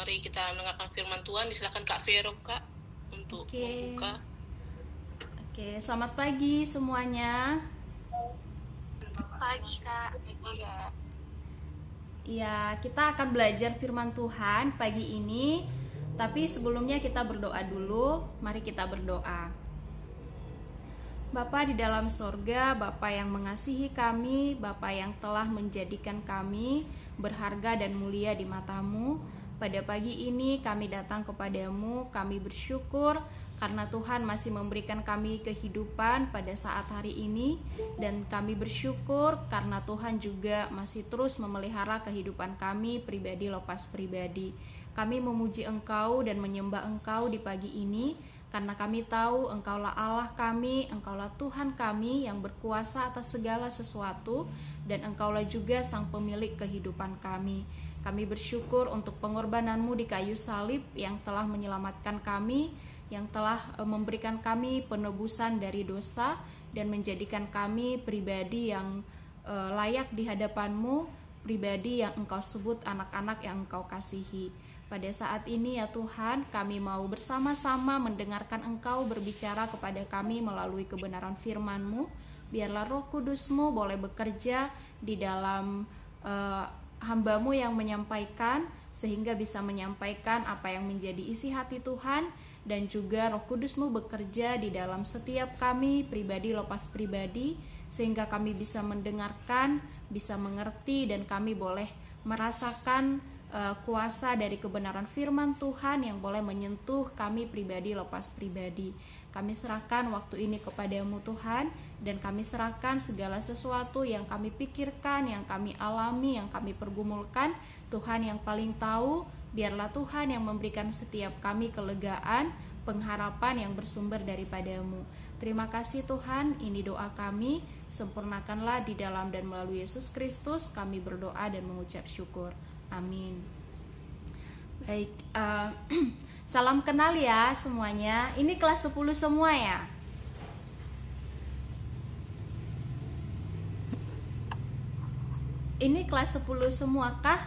Mari kita mendengarkan firman Tuhan. Disilakan Kak Vero, Kak, untuk Oke. membuka. Oke, selamat pagi semuanya. Pagi kak. Iya. Ya, kita akan belajar firman Tuhan pagi ini. Tapi sebelumnya kita berdoa dulu. Mari kita berdoa. Bapa di dalam sorga, Bapa yang mengasihi kami, Bapa yang telah menjadikan kami berharga dan mulia di matamu. Pada pagi ini kami datang kepadamu, kami bersyukur karena Tuhan masih memberikan kami kehidupan pada saat hari ini dan kami bersyukur karena Tuhan juga masih terus memelihara kehidupan kami pribadi lepas pribadi. Kami memuji Engkau dan menyembah Engkau di pagi ini karena kami tahu Engkaulah Allah kami, Engkaulah Tuhan kami yang berkuasa atas segala sesuatu dan Engkaulah juga sang pemilik kehidupan kami. Kami bersyukur untuk pengorbananmu di kayu salib yang telah menyelamatkan kami, yang telah eh, memberikan kami penebusan dari dosa dan menjadikan kami pribadi yang eh, layak di hadapanmu, pribadi yang engkau sebut anak-anak yang engkau kasihi. Pada saat ini ya Tuhan, kami mau bersama-sama mendengarkan Engkau berbicara kepada kami melalui kebenaran firman-Mu. Biarlah roh kudus-Mu boleh bekerja di dalam eh, hambamu yang menyampaikan sehingga bisa menyampaikan apa yang menjadi isi hati Tuhan dan juga roh kudusmu bekerja di dalam setiap kami pribadi lepas pribadi sehingga kami bisa mendengarkan, bisa mengerti dan kami boleh merasakan eh, kuasa dari kebenaran firman Tuhan yang boleh menyentuh kami pribadi lepas pribadi. Kami serahkan waktu ini kepadamu Tuhan dan kami serahkan segala sesuatu yang kami pikirkan, yang kami alami, yang kami pergumulkan. Tuhan yang paling tahu, biarlah Tuhan yang memberikan setiap kami kelegaan, pengharapan yang bersumber daripadamu. Terima kasih Tuhan, ini doa kami. Sempurnakanlah di dalam dan melalui Yesus Kristus, kami berdoa dan mengucap syukur. Amin. Baik, eh, salam kenal ya semuanya. Ini kelas 10 semua ya. Ini kelas 10 semua kah?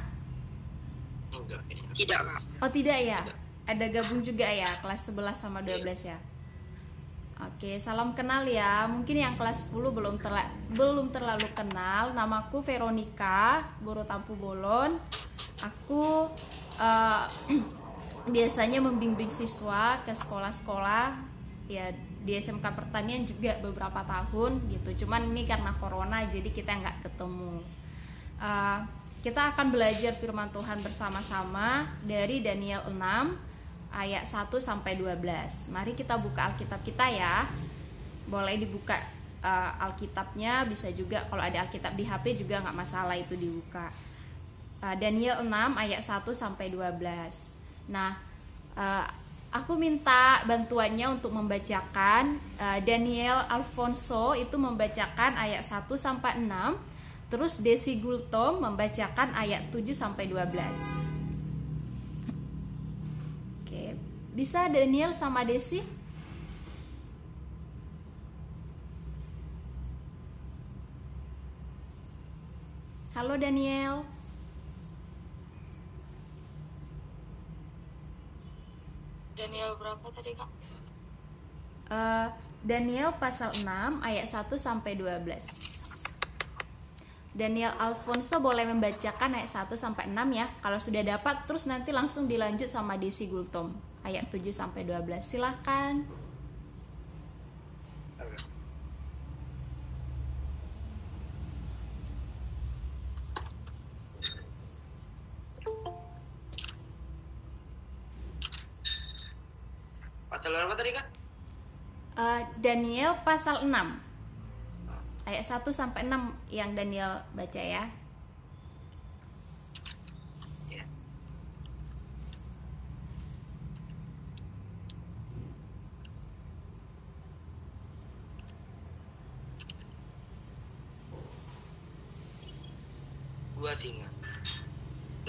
Enggak. Tidak kak. Oh tidak ya? Tidak. Ada gabung juga ya kelas 11 sama 12 ya. Oke, salam kenal ya. Mungkin yang kelas 10 belum terla belum terlalu kenal. Namaku Veronica, Boro Tampu Bolon. Aku eh, biasanya membimbing siswa ke sekolah-sekolah ya di SMK Pertanian juga beberapa tahun gitu. Cuman ini karena corona jadi kita nggak ketemu. Eh, kita akan belajar firman Tuhan bersama-sama dari Daniel 6 ayat 1 sampai 12. Mari kita buka Alkitab kita ya. Boleh dibuka eh, Alkitabnya, bisa juga kalau ada Alkitab di HP juga nggak masalah itu dibuka. Eh, Daniel 6 ayat 1 sampai 12. Nah, eh, aku minta bantuannya untuk membacakan eh, Daniel Alfonso itu membacakan ayat 1 sampai 6 Terus Desi Gultom membacakan ayat 7 sampai 12. Oke, bisa Daniel sama Desi? Halo Daniel. Daniel berapa tadi kak? Eh, Daniel pasal 6 ayat 1 sampai 12. Daniel Alfonso boleh membacakan ayat 1 sampai 6 ya. Kalau sudah dapat terus nanti langsung dilanjut sama Desi Gultom ayat 7 sampai 12. Silahkan. Daniel pasal 6 ayat 1 sampai 6 yang Daniel baca ya. Dua singa.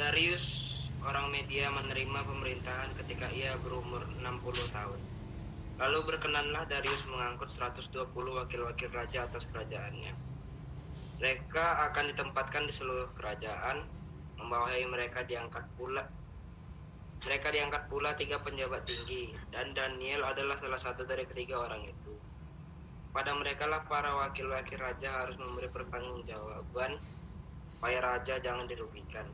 Darius orang media menerima pemerintahan ketika ia berumur 60 tahun. Lalu berkenanlah Darius mengangkut 120 wakil-wakil raja atas kerajaannya. Mereka akan ditempatkan di seluruh kerajaan, membawahi mereka diangkat pula Mereka diangkat pula tiga penjabat tinggi, dan Daniel adalah salah satu dari ketiga orang itu. Pada mereka lah para wakil-wakil raja harus memberi pertanggungjawaban supaya raja jangan dirugikan.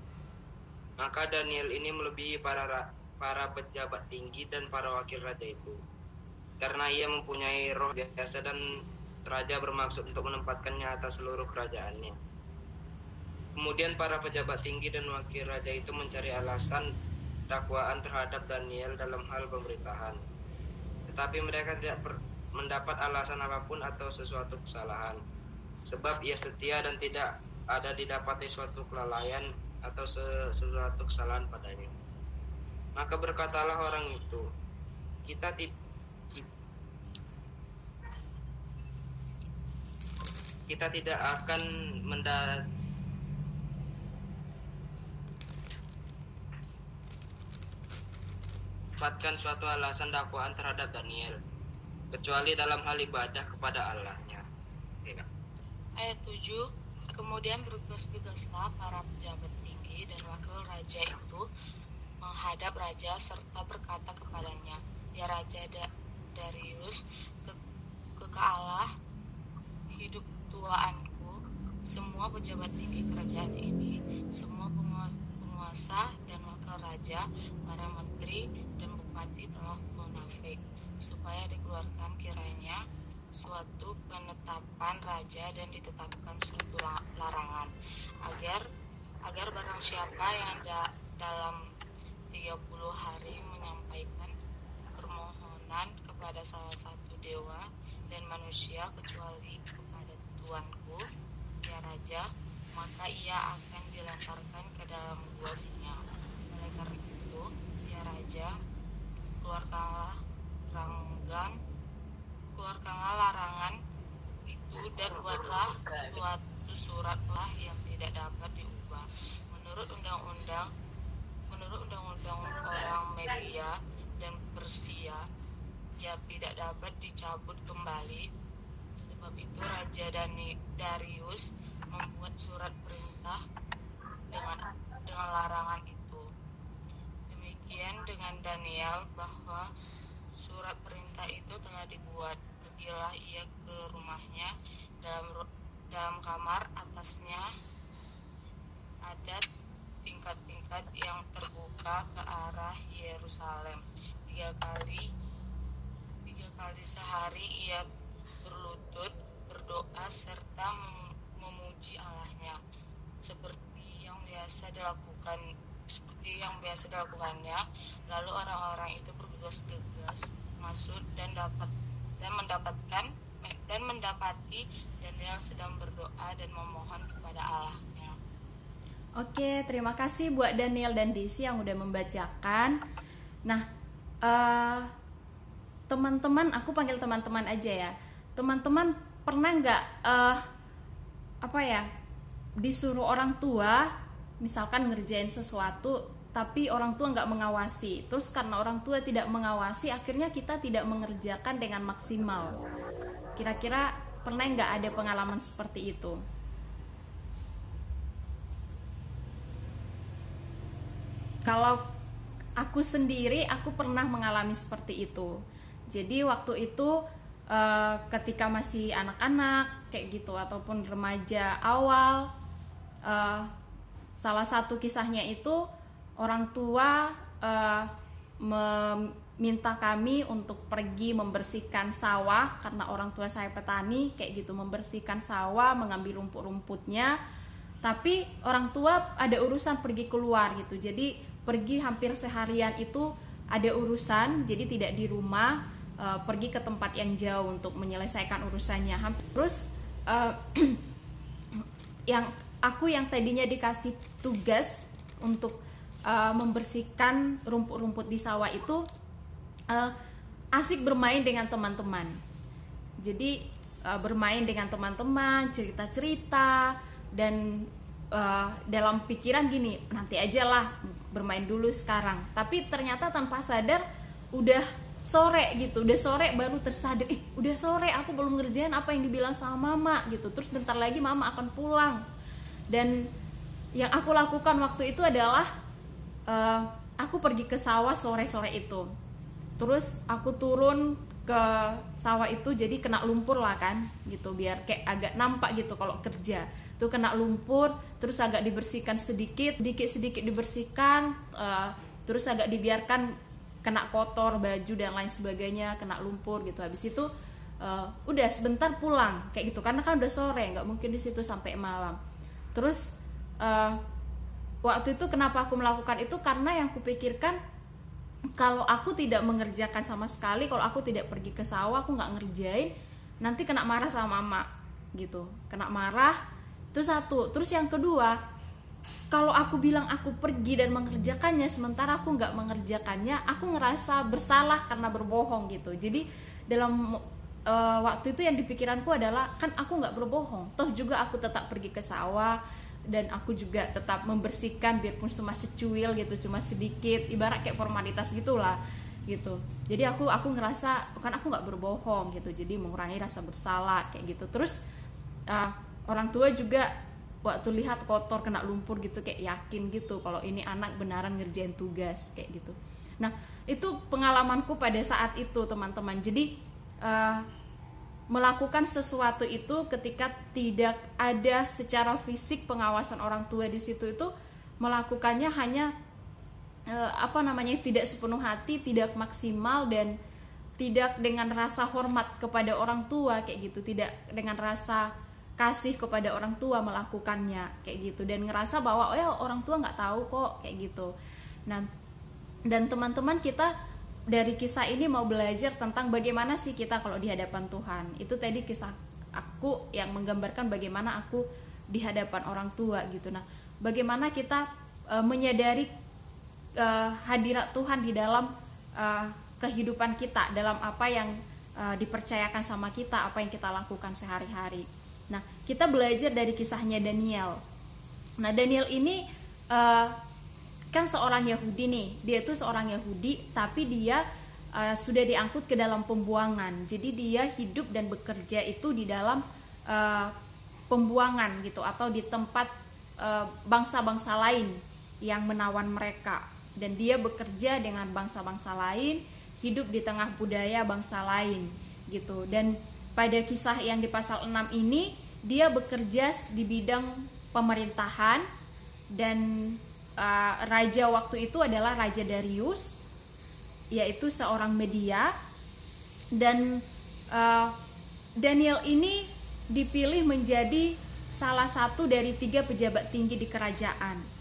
Maka Daniel ini melebihi para para pejabat tinggi dan para wakil raja itu. Karena ia mempunyai roh biasa dan raja bermaksud untuk menempatkannya atas seluruh kerajaannya. Kemudian para pejabat tinggi dan wakil raja itu mencari alasan dakwaan terhadap Daniel dalam hal pemerintahan. Tetapi mereka tidak mendapat alasan apa pun atau sesuatu kesalahan. Sebab ia setia dan tidak ada didapati suatu kelalaian atau sesuatu kesalahan padanya. Maka berkatalah orang itu, kita kita tidak akan mendapat mendapatkan suatu alasan dakwaan terhadap Daniel kecuali dalam hal ibadah kepada Allahnya. Ya. Ayat 7 Kemudian bergegas-gegaslah para pejabat tinggi dan wakil raja itu menghadap raja serta berkata kepadanya, Ya Raja da Darius, ke, ke Allah hidup tuaanku, semua pejabat tinggi kerajaan ini, semua penguasa dan wakil raja, para menteri dan bupati telah munafik supaya dikeluarkan kiranya suatu penetapan raja dan ditetapkan suatu larangan. Agar agar barang siapa yang da, dalam 30 hari menyampaikan permohonan kepada salah satu dewa dan manusia kecuali tuanku ya raja maka ia akan dilemparkan ke dalam gua singa. Oleh karena itu ya raja keluarkanlah ranggan keluarkanlah larangan itu dan buatlah suatu suratlah yang tidak dapat diubah. Menurut undang-undang menurut undang-undang orang media dan Persia yang tidak dapat dicabut kembali sebab itu Raja Dani Darius membuat surat perintah dengan dengan larangan itu Demikian dengan Daniel bahwa surat perintah itu telah dibuat. Pergilah ia ke rumahnya dalam dalam kamar atasnya ada tingkat-tingkat yang terbuka ke arah Yerusalem. Tiga kali tiga kali sehari ia berdoa serta memuji Allahnya seperti yang biasa dilakukan seperti yang biasa dilakukannya. Lalu orang-orang itu bergegas-gegas masuk dan dapat dan mendapatkan dan mendapati Daniel sedang berdoa dan memohon kepada Allahnya. Oke, terima kasih buat Daniel dan Desi yang udah membacakan. Nah, uh, teman-teman, aku panggil teman-teman aja ya. Teman-teman pernah nggak uh, apa ya disuruh orang tua misalkan ngerjain sesuatu tapi orang tua nggak mengawasi. Terus karena orang tua tidak mengawasi akhirnya kita tidak mengerjakan dengan maksimal. Kira-kira pernah nggak ada pengalaman seperti itu? Kalau aku sendiri aku pernah mengalami seperti itu. Jadi waktu itu eh, ketika masih anak-anak kayak gitu ataupun remaja awal eh, salah satu kisahnya itu orang tua uh, meminta kami untuk pergi membersihkan sawah karena orang tua saya petani kayak gitu membersihkan sawah mengambil rumput-rumputnya. Tapi orang tua ada urusan pergi keluar gitu. Jadi pergi hampir seharian itu ada urusan jadi tidak di rumah uh, pergi ke tempat yang jauh untuk menyelesaikan urusannya terus uh, yang aku yang tadinya dikasih tugas untuk uh, membersihkan rumput-rumput di sawah itu uh, asik bermain dengan teman-teman. Jadi uh, bermain dengan teman-teman, cerita-cerita dan uh, dalam pikiran gini nanti aja lah bermain dulu sekarang. Tapi ternyata tanpa sadar udah sore gitu udah sore baru tersadar eh udah sore aku belum ngerjain apa yang dibilang sama mama gitu. Terus bentar lagi mama akan pulang. Dan yang aku lakukan waktu itu adalah uh, aku pergi ke sawah sore-sore itu. Terus aku turun ke sawah itu jadi kena lumpur lah kan gitu. Biar kayak agak nampak gitu kalau kerja. Tuh kena lumpur terus agak dibersihkan sedikit sedikit sedikit dibersihkan uh, terus agak dibiarkan kena kotor baju dan lain sebagainya kena lumpur gitu. Habis itu uh, udah sebentar pulang kayak gitu. Karena kan udah sore nggak mungkin di situ sampai malam. Terus uh, waktu itu kenapa aku melakukan itu? Karena yang kupikirkan kalau aku tidak mengerjakan sama sekali kalau aku tidak pergi ke sawah aku nggak ngerjain nanti kena marah sama mama gitu. Kena marah itu satu. Terus yang kedua kalau aku bilang aku pergi dan mengerjakannya sementara aku nggak mengerjakannya aku ngerasa bersalah karena berbohong gitu. Jadi dalam uh, waktu itu yang dipikiranku adalah kan aku nggak berbohong. Toh juga aku tetap pergi ke sawah dan aku juga tetap membersihkan biarpun cuma secuil gitu cuma sedikit ibarat kayak formalitas gitulah gitu. Jadi aku aku ngerasa kan aku nggak berbohong gitu jadi mengurangi rasa bersalah kayak gitu. Terus uh, orang tua juga waktu lihat kotor kena lumpur gitu kayak yakin gitu kalau ini anak benaran ngerjain tugas kayak gitu. Nah itu pengalamanku pada saat itu teman-teman. Jadi uh, melakukan sesuatu itu ketika tidak ada secara fisik pengawasan orang tua di situ itu melakukannya hanya uh, apa namanya tidak sepenuh hati tidak maksimal dan tidak dengan rasa hormat kepada orang tua kayak gitu. Tidak dengan rasa kasih kepada orang tua melakukannya kayak gitu. Dan ngerasa bahwa oh ya orang tua nggak tahu kok kayak gitu. Nah dan teman-teman kita dari kisah ini mau belajar tentang bagaimana sih kita kalau di hadapan Tuhan. Itu tadi kisah aku yang menggambarkan bagaimana aku di hadapan orang tua gitu. Nah bagaimana kita uh, menyadari uh, hadirat Tuhan di dalam uh, kehidupan kita dalam apa yang uh, dipercayakan sama kita apa yang kita lakukan sehari-hari Nah, kita belajar dari kisahnya Daniel. Nah, Daniel ini uh, kan seorang Yahudi nih. Dia itu seorang Yahudi, tapi dia uh, sudah diangkut ke dalam pembuangan. Jadi dia hidup dan bekerja itu di dalam uh, pembuangan gitu atau di tempat bangsa-bangsa uh, lain yang menawan mereka. Dan dia bekerja dengan bangsa-bangsa lain, hidup di tengah budaya bangsa lain gitu. Dan pada kisah yang di pasal 6 ini dia bekerja di bidang pemerintahan dan uh, raja waktu itu adalah Raja Darius yaitu seorang media. Dan uh, Daniel ini dipilih menjadi salah satu dari tiga pejabat tinggi di kerajaan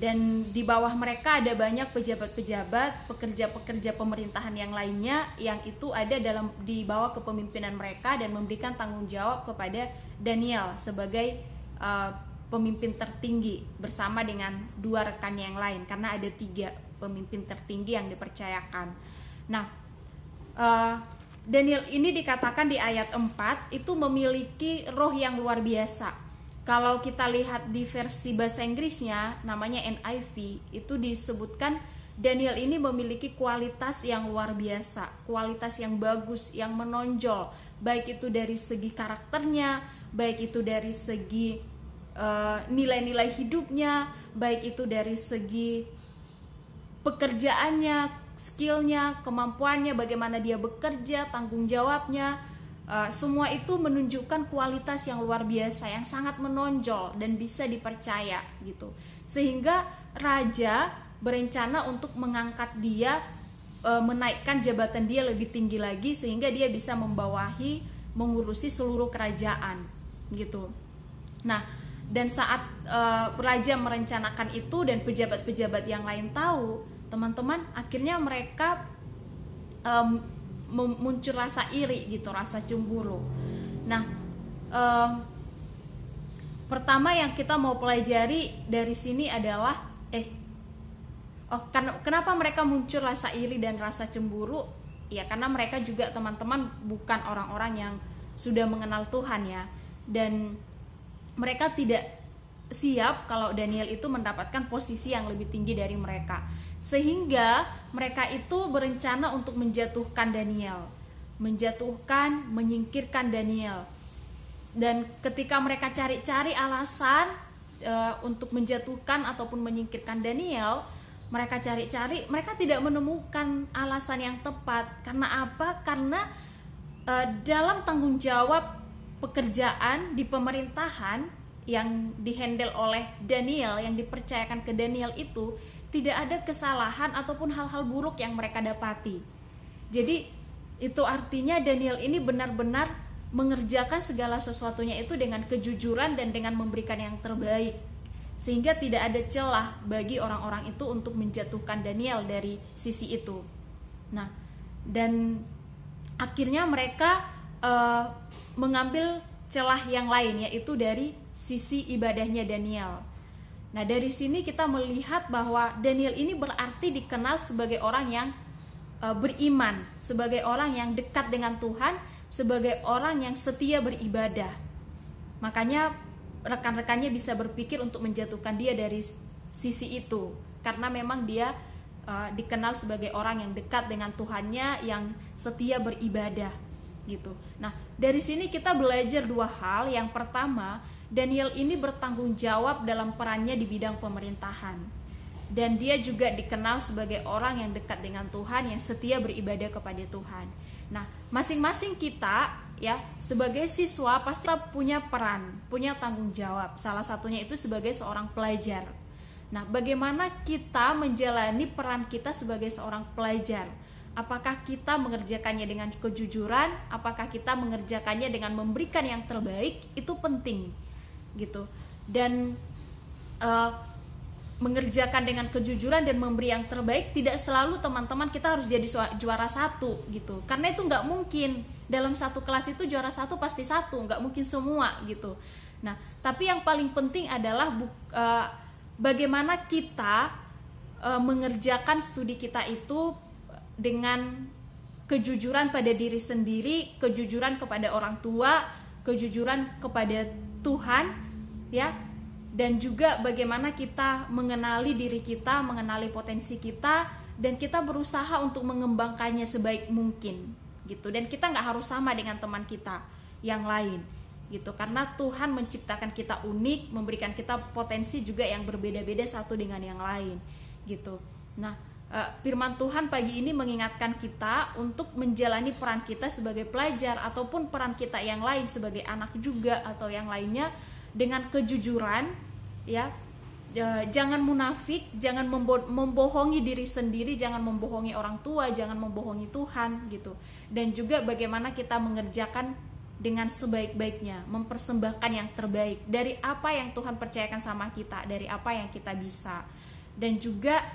dan di bawah mereka ada banyak pejabat-pejabat, pekerja-pekerja pemerintahan yang lainnya yang itu ada dalam di bawah kepemimpinan mereka dan memberikan tanggung jawab kepada Daniel sebagai uh, pemimpin tertinggi bersama dengan dua rekan yang lain karena ada tiga pemimpin tertinggi yang dipercayakan. Nah, uh, Daniel ini dikatakan di ayat 4 itu memiliki roh yang luar biasa kalau kita lihat di versi bahasa Inggrisnya namanya NIV itu disebutkan Daniel ini memiliki kualitas yang luar biasa, kualitas yang bagus, yang menonjol, baik itu dari segi karakternya, baik itu dari segi eh, nilai-nilai uh, hidupnya, baik itu dari segi pekerjaannya, skillnya, kemampuannya, bagaimana dia bekerja, tanggung jawabnya, Uh, semua itu menunjukkan kualitas yang luar biasa yang sangat menonjol dan bisa dipercaya gitu. Sehingga raja berencana untuk mengangkat dia uh, menaikkan jabatan dia lebih tinggi lagi sehingga dia bisa membawahi mengurusi seluruh kerajaan gitu. Nah dan saat uh, raja merencanakan itu dan pejabat-pejabat yang lain tahu teman-teman akhirnya mereka um, muncul rasa iri gitu rasa cemburu. Nah um, pertama yang kita mau pelajari dari sini adalah eh oh kan, kenapa mereka muncul rasa iri dan rasa cemburu? Ya karena mereka juga teman-teman bukan orang-orang yang sudah mengenal Tuhan ya. Dan mereka tidak siap kalau Daniel itu mendapatkan posisi yang lebih tinggi dari mereka sehingga mereka itu berencana untuk menjatuhkan Daniel, menjatuhkan, menyingkirkan Daniel. Dan ketika mereka cari-cari alasan e, untuk menjatuhkan ataupun menyingkirkan Daniel, mereka cari-cari mereka tidak menemukan alasan yang tepat. Karena apa? Karena uh, dalam tanggung jawab pekerjaan di pemerintahan yang dihandle oleh Daniel yang dipercayakan ke Daniel itu tidak ada kesalahan ataupun hal-hal buruk yang mereka dapati. Jadi itu artinya Daniel ini benar-benar mengerjakan segala sesuatunya itu dengan kejujuran dan dengan memberikan yang terbaik sehingga tidak ada celah bagi orang-orang itu untuk menjatuhkan Daniel dari sisi itu. Nah, dan akhirnya mereka uh, mengambil celah yang lain yaitu dari sisi ibadahnya Daniel. Nah, dari sini kita melihat bahwa Daniel ini berarti dikenal sebagai orang yang uh, beriman, sebagai orang yang dekat dengan Tuhan, sebagai orang yang setia beribadah. Makanya rekan-rekannya bisa berpikir untuk menjatuhkan dia dari sisi itu karena memang dia uh, dikenal sebagai orang yang dekat dengan Tuhannya yang setia beribadah gitu. Nah, dari sini kita belajar dua hal. Yang pertama, Daniel ini bertanggung jawab dalam perannya di bidang pemerintahan. Dan dia juga dikenal sebagai orang yang dekat dengan Tuhan, yang setia beribadah kepada Tuhan. Nah, masing-masing kita ya sebagai siswa pasti punya peran punya tanggung jawab. Salah satunya itu sebagai seorang pelajar. Nah bagaimana kita menjalani peran kita sebagai seorang pelajar? Apakah kita mengerjakannya dengan kejujuran? Apakah kita mengerjakannya dengan memberikan yang terbaik? Itu penting gitu. Dan uh, mengerjakan dengan kejujuran dan memberi yang terbaik tidak selalu teman-teman kita harus jadi juara satu gitu. Karena itu nggak mungkin. Dalam satu kelas itu juara satu pasti satu nggak mungkin semua gitu. Nah tapi yang paling penting adalah uh, bagaimana kita uh, mengerjakan studi kita itu dengan kejujuran pada diri sendiri kejujuran kepada orang tua kejujuran kepada Tuhan ya dan juga bagaimana kita mengenali diri kita, mengenali potensi kita, dan kita berusaha untuk mengembangkannya sebaik mungkin, gitu. Dan kita nggak harus sama dengan teman kita yang lain, gitu. Karena Tuhan menciptakan kita unik, memberikan kita potensi juga yang berbeda-beda satu dengan yang lain, gitu. Nah, eh, Firman Tuhan pagi ini mengingatkan kita untuk menjalani peran kita sebagai pelajar ataupun peran kita yang lain sebagai anak juga atau yang lainnya dengan kejujuran ya jangan munafik, jangan membo membohongi diri sendiri, jangan membohongi orang tua, jangan membohongi Tuhan gitu. Dan juga bagaimana kita mengerjakan dengan sebaik-baiknya, mempersembahkan yang terbaik dari apa yang Tuhan percayakan sama kita, dari apa yang kita bisa. Dan juga eh,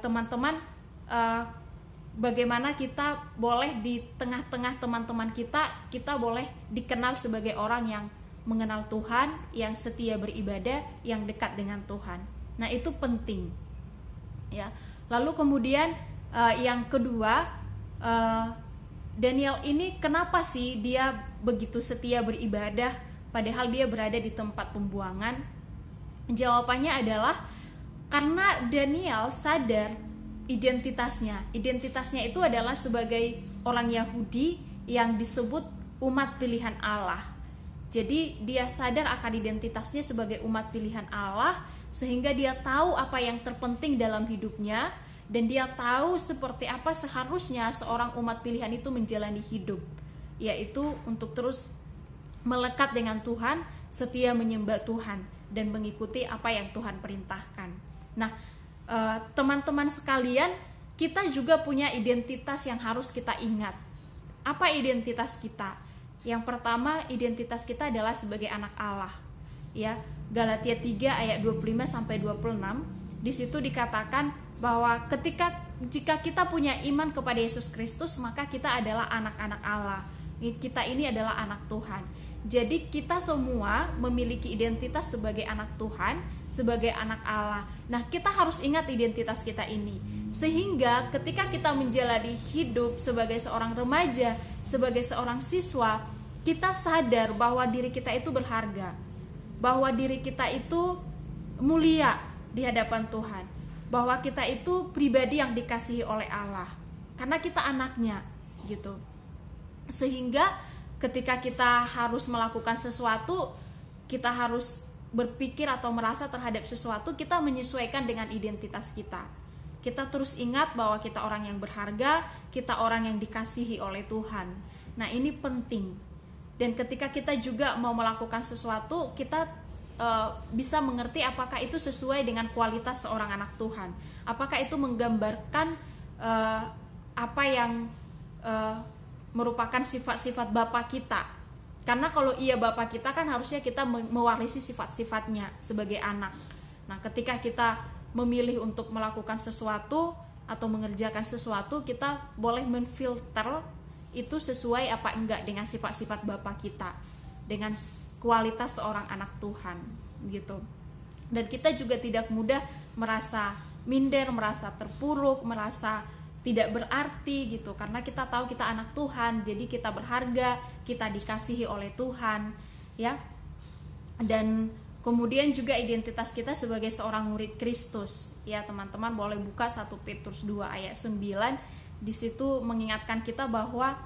teman-teman uh, uh, bagaimana kita boleh di tengah-tengah teman-teman kita, kita boleh dikenal sebagai orang yang mengenal Tuhan, yang setia beribadah, yang dekat dengan Tuhan. Nah, itu penting. Ya. Lalu kemudian uh, yang kedua, uh, Daniel ini kenapa sih dia begitu setia beribadah padahal dia berada di tempat pembuangan? Jawabannya adalah karena Daniel sadar identitasnya. Identitasnya itu adalah sebagai orang Yahudi yang disebut umat pilihan Allah jadi dia sadar akan identitasnya sebagai umat pilihan Allah sehingga dia tahu apa yang terpenting dalam hidupnya dan dia tahu seperti apa seharusnya seorang umat pilihan itu menjalani hidup yaitu untuk terus melekat dengan Tuhan, setia menyembah Tuhan dan mengikuti apa yang Tuhan perintahkan. Nah, eh, teman-teman sekalian, kita juga punya identitas yang harus kita ingat. Apa identitas kita? Yang pertama, identitas kita adalah sebagai anak Allah. Ya, Galatia 3 ayat 25 sampai 26. Di situ dikatakan bahwa ketika jika kita punya iman kepada Yesus Kristus, maka kita adalah anak-anak Allah. Kita ini adalah anak Tuhan. Jadi kita semua memiliki identitas sebagai anak Tuhan, sebagai anak Allah. Nah, kita harus ingat identitas kita ini. Sehingga ketika kita menjalani hidup sebagai seorang remaja, sebagai seorang siswa, kita sadar bahwa diri kita itu berharga, bahwa diri kita itu mulia di hadapan Tuhan, bahwa kita itu pribadi yang dikasihi oleh Allah, karena kita anaknya, gitu. Sehingga ketika kita harus melakukan sesuatu, kita harus berpikir atau merasa terhadap sesuatu, kita menyesuaikan dengan identitas kita. kita terus ingat bahwa kita orang yang berharga, kita orang yang dikasihi oleh Tuhan. Nah, ini penting. Dan ketika kita juga mau melakukan sesuatu, kita uh, bisa mengerti apakah itu sesuai dengan kualitas seorang anak Tuhan. Apakah itu menggambarkan uh, apa yang uh, merupakan sifat-sifat Bapak kita. Karena kalau iya Bapak kita kan harusnya kita mewarisi sifat-sifatnya sebagai anak. Nah, ketika kita memilih untuk melakukan sesuatu atau mengerjakan sesuatu kita boleh menfilter itu sesuai apa enggak dengan sifat-sifat Bapak kita dengan kualitas seorang anak Tuhan gitu dan kita juga tidak mudah merasa minder merasa terpuruk merasa tidak berarti gitu karena kita tahu kita anak Tuhan jadi kita berharga kita dikasihi oleh Tuhan ya dan Kemudian juga identitas kita sebagai seorang murid Kristus. Ya, teman-teman boleh buka 1 Petrus 2 ayat 9. Di situ mengingatkan kita bahwa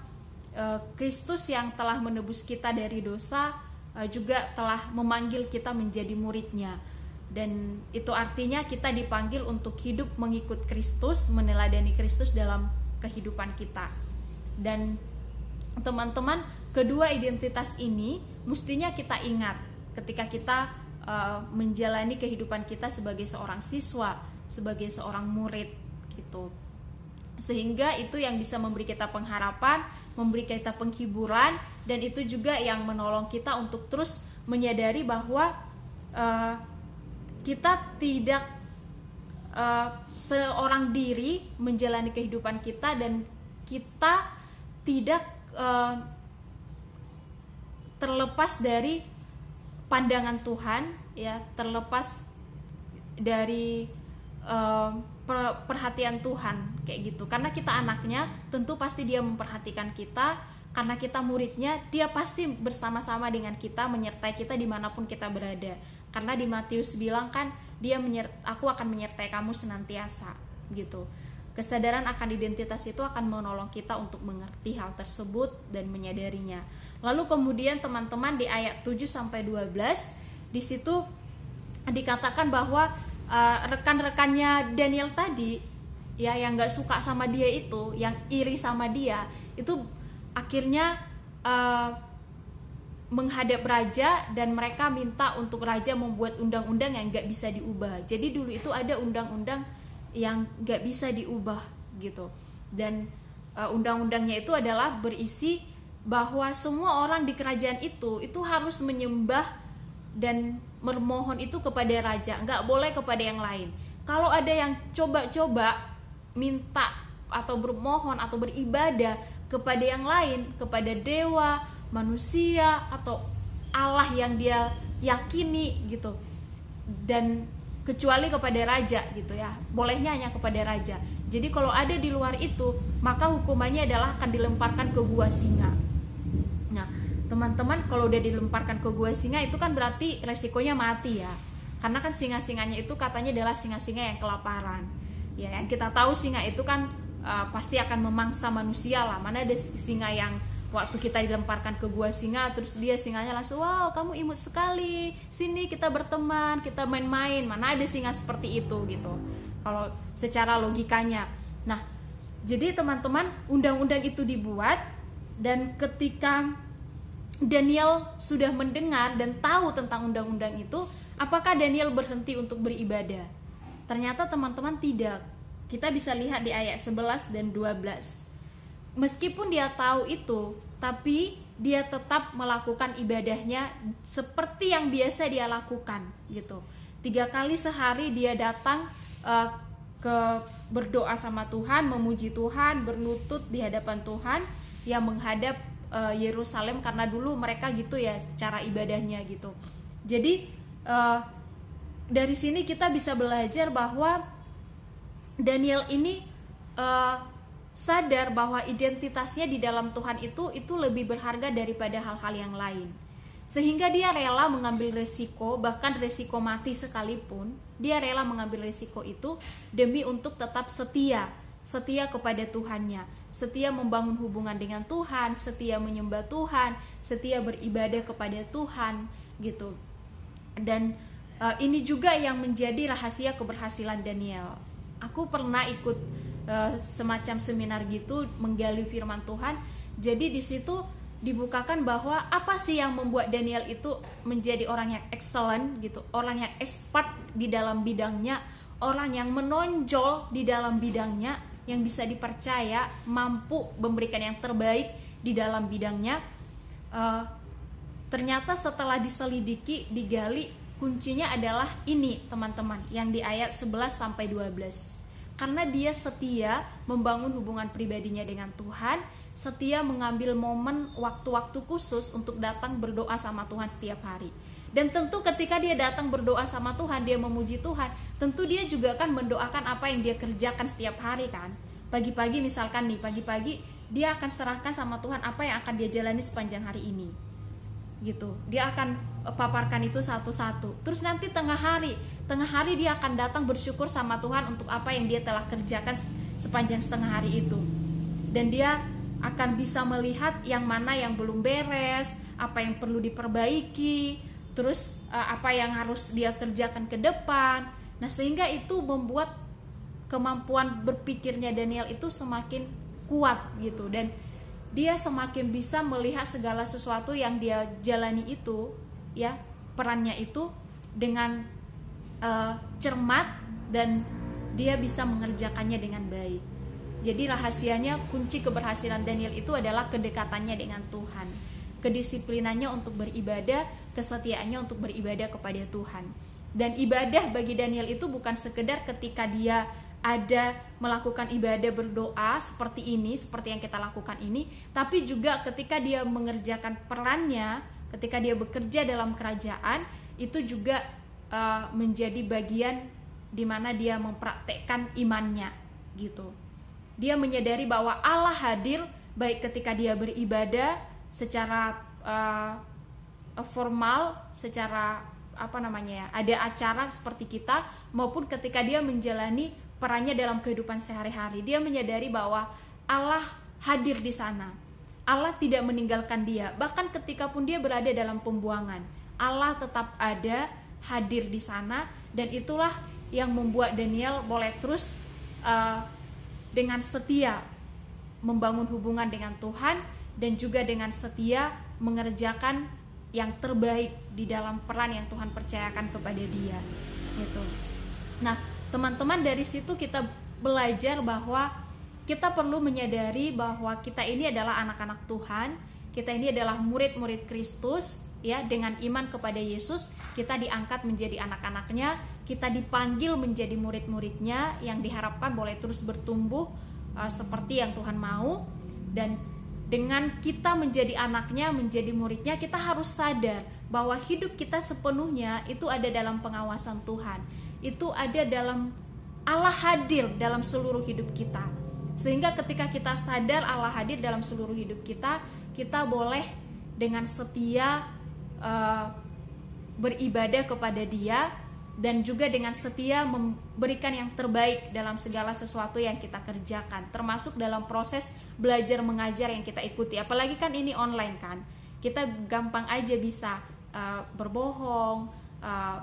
e, Kristus yang telah menebus kita dari dosa e, juga telah memanggil kita menjadi muridnya. Dan itu artinya kita dipanggil untuk hidup mengikut Kristus, meneladani Kristus dalam kehidupan kita. Dan teman-teman, kedua identitas ini mestinya kita ingat ketika kita uh, menjalani kehidupan kita sebagai seorang siswa, sebagai seorang murid gitu. Sehingga itu yang bisa memberi kita pengharapan, memberi kita penghiburan dan itu juga yang menolong kita untuk terus menyadari bahwa uh, kita tidak uh, seorang diri menjalani kehidupan kita dan kita tidak uh, terlepas dari pandangan Tuhan ya terlepas dari uh, perhatian Tuhan kayak gitu. Karena kita anaknya tentu pasti dia memperhatikan kita. Karena kita muridnya dia pasti bersama-sama dengan kita menyertai kita di mana pun kita berada karena di Matius bilang kan dia menyert aku akan menyertai kamu senantiasa gitu Kesadaran akan identitas itu akan menolong kita untuk mengerti hal tersebut dan menyadarinya. Lalu kemudian teman-teman di ayat 7 sampai 12 di situ dikatakan bahwa uh, rekan-rekannya Daniel tadi ya yang nggak suka sama dia itu, yang iri sama dia itu akhirnya uh, menghadap raja dan mereka minta untuk raja membuat undang-undang yang nggak bisa diubah. Jadi dulu itu ada undang-undang yang gak bisa diubah gitu dan uh, undang-undangnya itu adalah berisi bahwa semua orang di kerajaan itu itu harus menyembah dan memohon itu kepada raja nggak boleh kepada yang lain kalau ada yang coba-coba minta atau bermohon atau beribadah kepada yang lain kepada dewa manusia atau Allah yang dia yakini gitu. Dan kecuali kepada raja gitu ya. Bolehnya hanya kepada raja. Jadi kalau ada di luar itu maka hukumannya adalah akan dilemparkan ke gua singa. Nah teman-teman kalau udah dilemparkan ke gua singa itu kan berarti resikonya mati ya. Karena kan singa-singanya itu katanya adalah singa-singa yang kelaparan. Ya yang kita tahu singa itu kan uh, pasti akan memangsa manusia lah. Mana ada singa yang waktu kita dilemparkan ke gua singa terus dia singanya langsung wow kamu imut sekali. Sini kita berteman kita main-main. Mana ada singa seperti itu gitu. Kalau secara logikanya. Nah jadi teman-teman undang-undang itu dibuat dan ketika Daniel sudah mendengar dan tahu tentang undang-undang itu apakah Daniel berhenti untuk beribadah? Ternyata teman-teman tidak. Kita bisa lihat di ayat 11 dan 12 meskipun dia tahu itu tapi dia tetap melakukan ibadahnya seperti yang biasa dia lakukan gitu. Tiga kali sehari dia datang uh, ke berdoa sama Tuhan memuji Tuhan berlutut di hadapan Tuhan yang menghadap uh, Yerusalem karena dulu mereka gitu ya cara ibadahnya gitu. Jadi uh, dari sini kita bisa belajar bahwa Daniel ini uh, sadar bahwa identitasnya di dalam Tuhan itu itu lebih berharga daripada hal-hal yang lain. Sehingga dia rela mengambil resiko, bahkan resiko mati sekalipun, dia rela mengambil resiko itu demi untuk tetap setia, setia kepada Tuhannya, setia membangun hubungan dengan Tuhan, setia menyembah Tuhan, setia beribadah kepada Tuhan, gitu. Dan uh, ini juga yang menjadi rahasia keberhasilan Daniel aku pernah ikut uh, semacam seminar gitu menggali firman Tuhan jadi di situ dibukakan bahwa apa sih yang membuat Daniel itu menjadi orang yang excellent gitu, orang yang expert di dalam bidangnya, orang yang menonjol di dalam bidangnya, yang bisa dipercaya, mampu memberikan yang terbaik di dalam bidangnya. Uh, ternyata setelah diselidiki, digali, kuncinya adalah ini teman-teman, yang di ayat 11 sampai 12. Karena dia setia membangun hubungan pribadinya dengan Tuhan, setia mengambil momen waktu-waktu khusus untuk datang berdoa sama Tuhan setiap hari. Dan tentu ketika dia datang berdoa sama Tuhan, dia memuji Tuhan, tentu dia juga akan mendoakan apa yang dia kerjakan setiap hari kan. Pagi-pagi misalkan nih, pagi-pagi dia akan serahkan sama Tuhan apa yang akan dia jalani sepanjang hari ini. Gitu. Dia akan eh, paparkan itu satu-satu. Terus nanti tengah hari, tengah hari dia akan datang bersyukur sama Tuhan untuk apa yang dia telah kerjakan sepanjang setengah hari itu. Dan dia akan bisa melihat yang mana yang belum beres, apa yang perlu diperbaiki, terus uh, apa yang harus dia kerjakan ke depan. Nah, sehingga itu membuat kemampuan berpikirnya Daniel itu semakin kuat gitu dan dia semakin bisa melihat segala sesuatu yang dia jalani itu ya perannya itu dengan uh, cermat dan dia bisa mengerjakannya dengan baik. Jadi rahasianya kunci keberhasilan Daniel itu adalah kedekatannya dengan Tuhan. Kedisiplinannya untuk beribadah, kesetiaannya untuk beribadah kepada Tuhan. Dan ibadah bagi Daniel itu bukan sekedar ketika dia ada melakukan ibadah berdoa seperti ini, seperti yang kita lakukan ini, tapi juga ketika dia mengerjakan perannya, ketika dia bekerja dalam kerajaan, itu juga uh, menjadi bagian di mana dia mempraktekkan imannya gitu. Dia menyadari bahwa Allah hadir baik ketika dia beribadah secara uh, formal, secara apa namanya ya, ada acara seperti kita maupun ketika dia menjalani perannya dalam kehidupan sehari-hari. Dia menyadari bahwa Allah hadir di sana. Allah tidak meninggalkan dia, bahkan ketika pun dia berada dalam pembuangan, Allah tetap ada, hadir di sana dan itulah yang membuat Daniel boleh terus uh, dengan setia membangun hubungan dengan Tuhan dan juga dengan setia mengerjakan yang terbaik di dalam peran yang Tuhan percayakan kepada dia itu. Nah, teman-teman dari situ kita belajar bahwa kita perlu menyadari bahwa kita ini adalah anak-anak Tuhan, kita ini adalah murid-murid Kristus ya dengan iman kepada Yesus kita diangkat menjadi anak-anaknya kita dipanggil menjadi murid-muridnya yang diharapkan boleh terus bertumbuh uh, seperti yang Tuhan mau. Dan dengan kita menjadi anaknya menjadi muridnya kita harus sadar bahwa hidup kita sepenuhnya itu ada dalam pengawasan Tuhan itu ada dalam Allah hadir dalam seluruh hidup kita sehingga ketika kita sadar Allah hadir dalam seluruh hidup kita kita boleh dengan setia uh, beribadah kepada Dia dan juga dengan setia memberikan yang terbaik dalam segala sesuatu yang kita kerjakan, termasuk dalam proses belajar mengajar yang kita ikuti. Apalagi kan ini online kan, kita gampang aja bisa uh, berbohong, uh,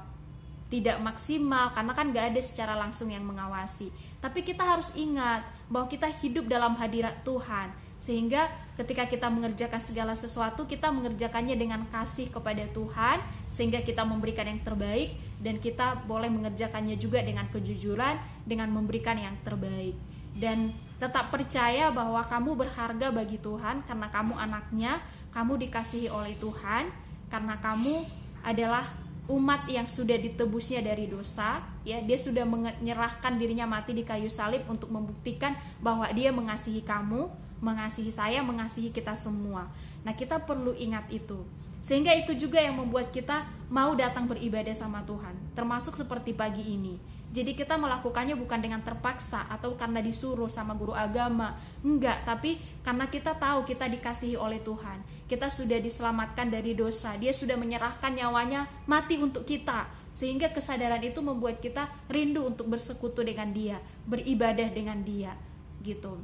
tidak maksimal karena kan gak ada secara langsung yang mengawasi. Tapi kita harus ingat bahwa kita hidup dalam hadirat Tuhan sehingga ketika kita mengerjakan segala sesuatu kita mengerjakannya dengan kasih kepada Tuhan sehingga kita memberikan yang terbaik dan kita boleh mengerjakannya juga dengan kejujuran dengan memberikan yang terbaik dan tetap percaya bahwa kamu berharga bagi Tuhan karena kamu anaknya kamu dikasihi oleh Tuhan karena kamu adalah umat yang sudah ditebusnya dari dosa ya dia sudah menyerahkan dirinya mati di kayu salib untuk membuktikan bahwa dia mengasihi kamu mengasihi saya, mengasihi kita semua. Nah, kita perlu ingat itu. Sehingga itu juga yang membuat kita mau datang beribadah sama Tuhan, termasuk seperti pagi ini. Jadi kita melakukannya bukan dengan terpaksa atau karena disuruh sama guru agama, enggak, tapi karena kita tahu kita dikasihi oleh Tuhan. Kita sudah diselamatkan dari dosa. Dia sudah menyerahkan nyawanya mati untuk kita. Sehingga kesadaran itu membuat kita rindu untuk bersekutu dengan Dia, beribadah dengan Dia, gitu.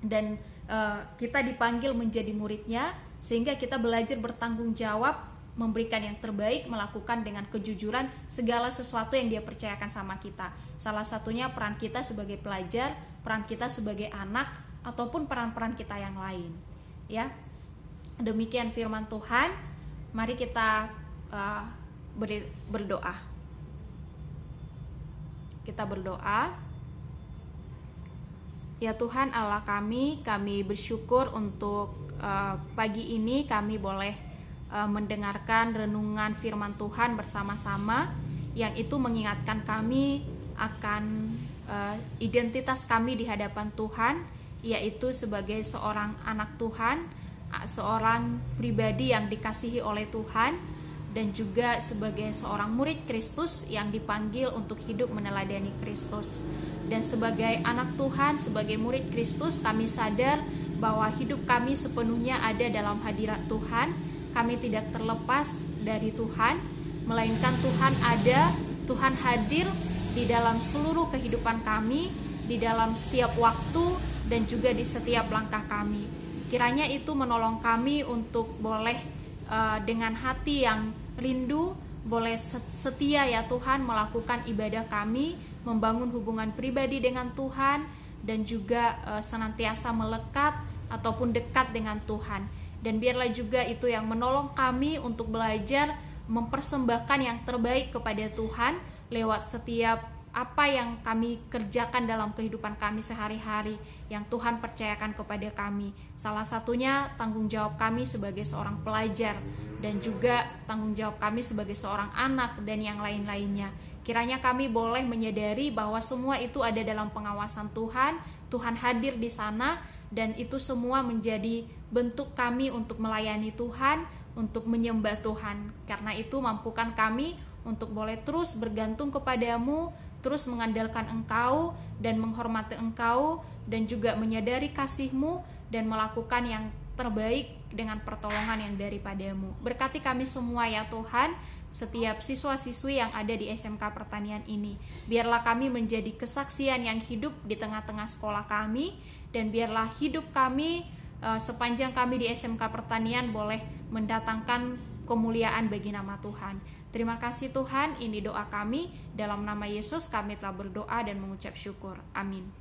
Dan uh, kita dipanggil menjadi muridnya sehingga kita belajar bertanggung jawab memberikan yang terbaik, melakukan dengan kejujuran segala sesuatu yang dia percayakan sama kita. Salah satunya peran kita sebagai pelajar, peran kita sebagai anak, ataupun peran-peran kita yang lain. Ya, demikian firman Tuhan. Mari kita uh, berdoa. Kita berdoa. Ya Tuhan Allah kami, kami bersyukur untuk uh, pagi ini kami boleh uh, mendengarkan renungan firman Tuhan bersama-sama yang itu mengingatkan kami akan uh, identitas kami di hadapan Tuhan yaitu sebagai seorang anak Tuhan, seorang pribadi yang dikasihi oleh Tuhan dan juga sebagai seorang murid Kristus yang dipanggil untuk hidup meneladani Kristus. Dan sebagai anak Tuhan, sebagai murid Kristus, kami sadar bahwa hidup kami sepenuhnya ada dalam hadirat Tuhan kami tidak terlepas dari Tuhan, melainkan Tuhan ada, Tuhan hadir di dalam seluruh kehidupan kami, di dalam setiap waktu, dan juga di setiap langkah kami. Kiranya itu menolong kami untuk boleh uh, dengan hati yang rindu, boleh setia ya Tuhan melakukan ibadah kami, membangun hubungan pribadi dengan Tuhan, dan juga uh, senantiasa melekat ataupun dekat dengan Tuhan dan biarlah juga itu yang menolong kami untuk belajar mempersembahkan yang terbaik kepada Tuhan lewat setiap apa yang kami kerjakan dalam kehidupan kami sehari-hari yang Tuhan percayakan kepada kami. Salah satunya tanggung jawab kami sebagai seorang pelajar dan juga tanggung jawab kami sebagai seorang anak dan yang lain-lainnya. Kiranya kami boleh menyadari bahwa semua itu ada dalam pengawasan Tuhan, Tuhan hadir di sana dan itu semua menjadi bentuk kami untuk melayani Tuhan, untuk menyembah Tuhan. Karena itu mampukan kami untuk boleh terus bergantung kepadamu, terus mengandalkan Engkau dan menghormati Engkau dan juga menyadari kasihmu dan melakukan yang terbaik dengan pertolongan yang daripadamu. Berkati kami semua ya Tuhan, setiap siswa-siswi yang ada di SMK Pertanian ini. Biarlah kami menjadi kesaksian yang hidup di tengah-tengah sekolah kami dan biarlah hidup kami sepanjang kami di SMK Pertanian boleh mendatangkan kemuliaan bagi nama Tuhan. Terima kasih Tuhan, ini doa kami. Dalam nama Yesus kami telah berdoa dan mengucap syukur. Amin.